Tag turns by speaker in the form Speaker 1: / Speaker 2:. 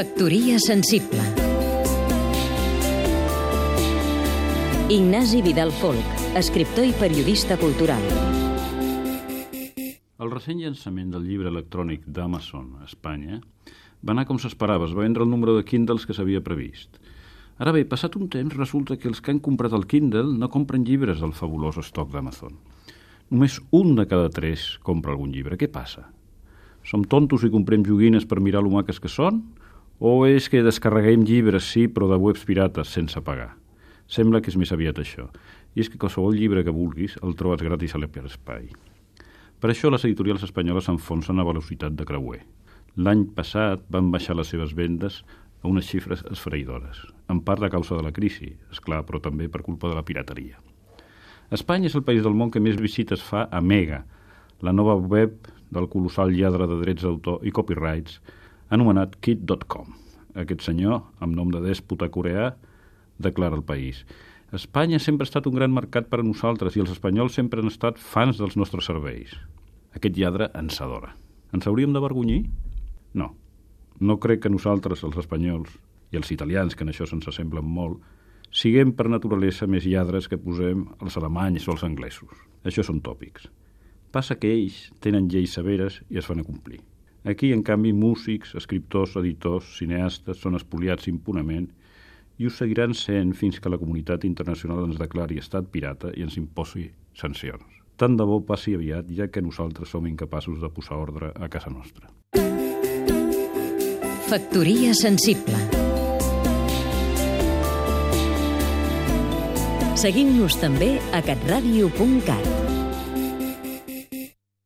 Speaker 1: Factoria sensible Ignasi Vidal Folk, escriptor i periodista cultural.
Speaker 2: El recent llançament del llibre electrònic d'Amazon a Espanya va anar com s'esperava, es va vendre el número de Kindles que s'havia previst. Ara bé, passat un temps, resulta que els que han comprat el Kindle no compren llibres del fabulós estoc d'Amazon. Només un de cada tres compra algun llibre. Què passa? Som tontos i comprem joguines per mirar lo maques que són? O és que descarreguem llibres, sí, però de webs pirates sense pagar? Sembla que és més aviat això. I és que qualsevol llibre que vulguis el trobes gratis a l'Hyperspai. Per això les editorials espanyoles s'enfonsen a velocitat de creuer. L'any passat van baixar les seves vendes a unes xifres esfereïdores, en part a causa de la crisi, és clar, però també per culpa de la pirateria. Espanya és el país del món que més visites fa a Mega, la nova web del colossal lladre de drets d'autor i copyrights anomenat Kit.com. Aquest senyor, amb nom de dèspota coreà, declara el país. Espanya sempre ha estat un gran mercat per a nosaltres i els espanyols sempre han estat fans dels nostres serveis. Aquest lladre ens adora. Ens hauríem d'avergonyir? No. No crec que nosaltres, els espanyols, i els italians, que en això se'ns assemblen molt, siguem per naturalesa més lladres que posem els alemanys o els anglesos. Això són tòpics. Passa que ells tenen lleis severes i es fan a complir. Aquí, en canvi, músics, escriptors, editors, cineastes són espoliats impunament i ho seguiran sent fins que la comunitat internacional ens declari estat pirata i ens imposi sancions. Tant de bo passi aviat, ja que nosaltres som incapaços de posar ordre a casa nostra.
Speaker 1: Factoria sensible Seguim-nos també a catradio.cat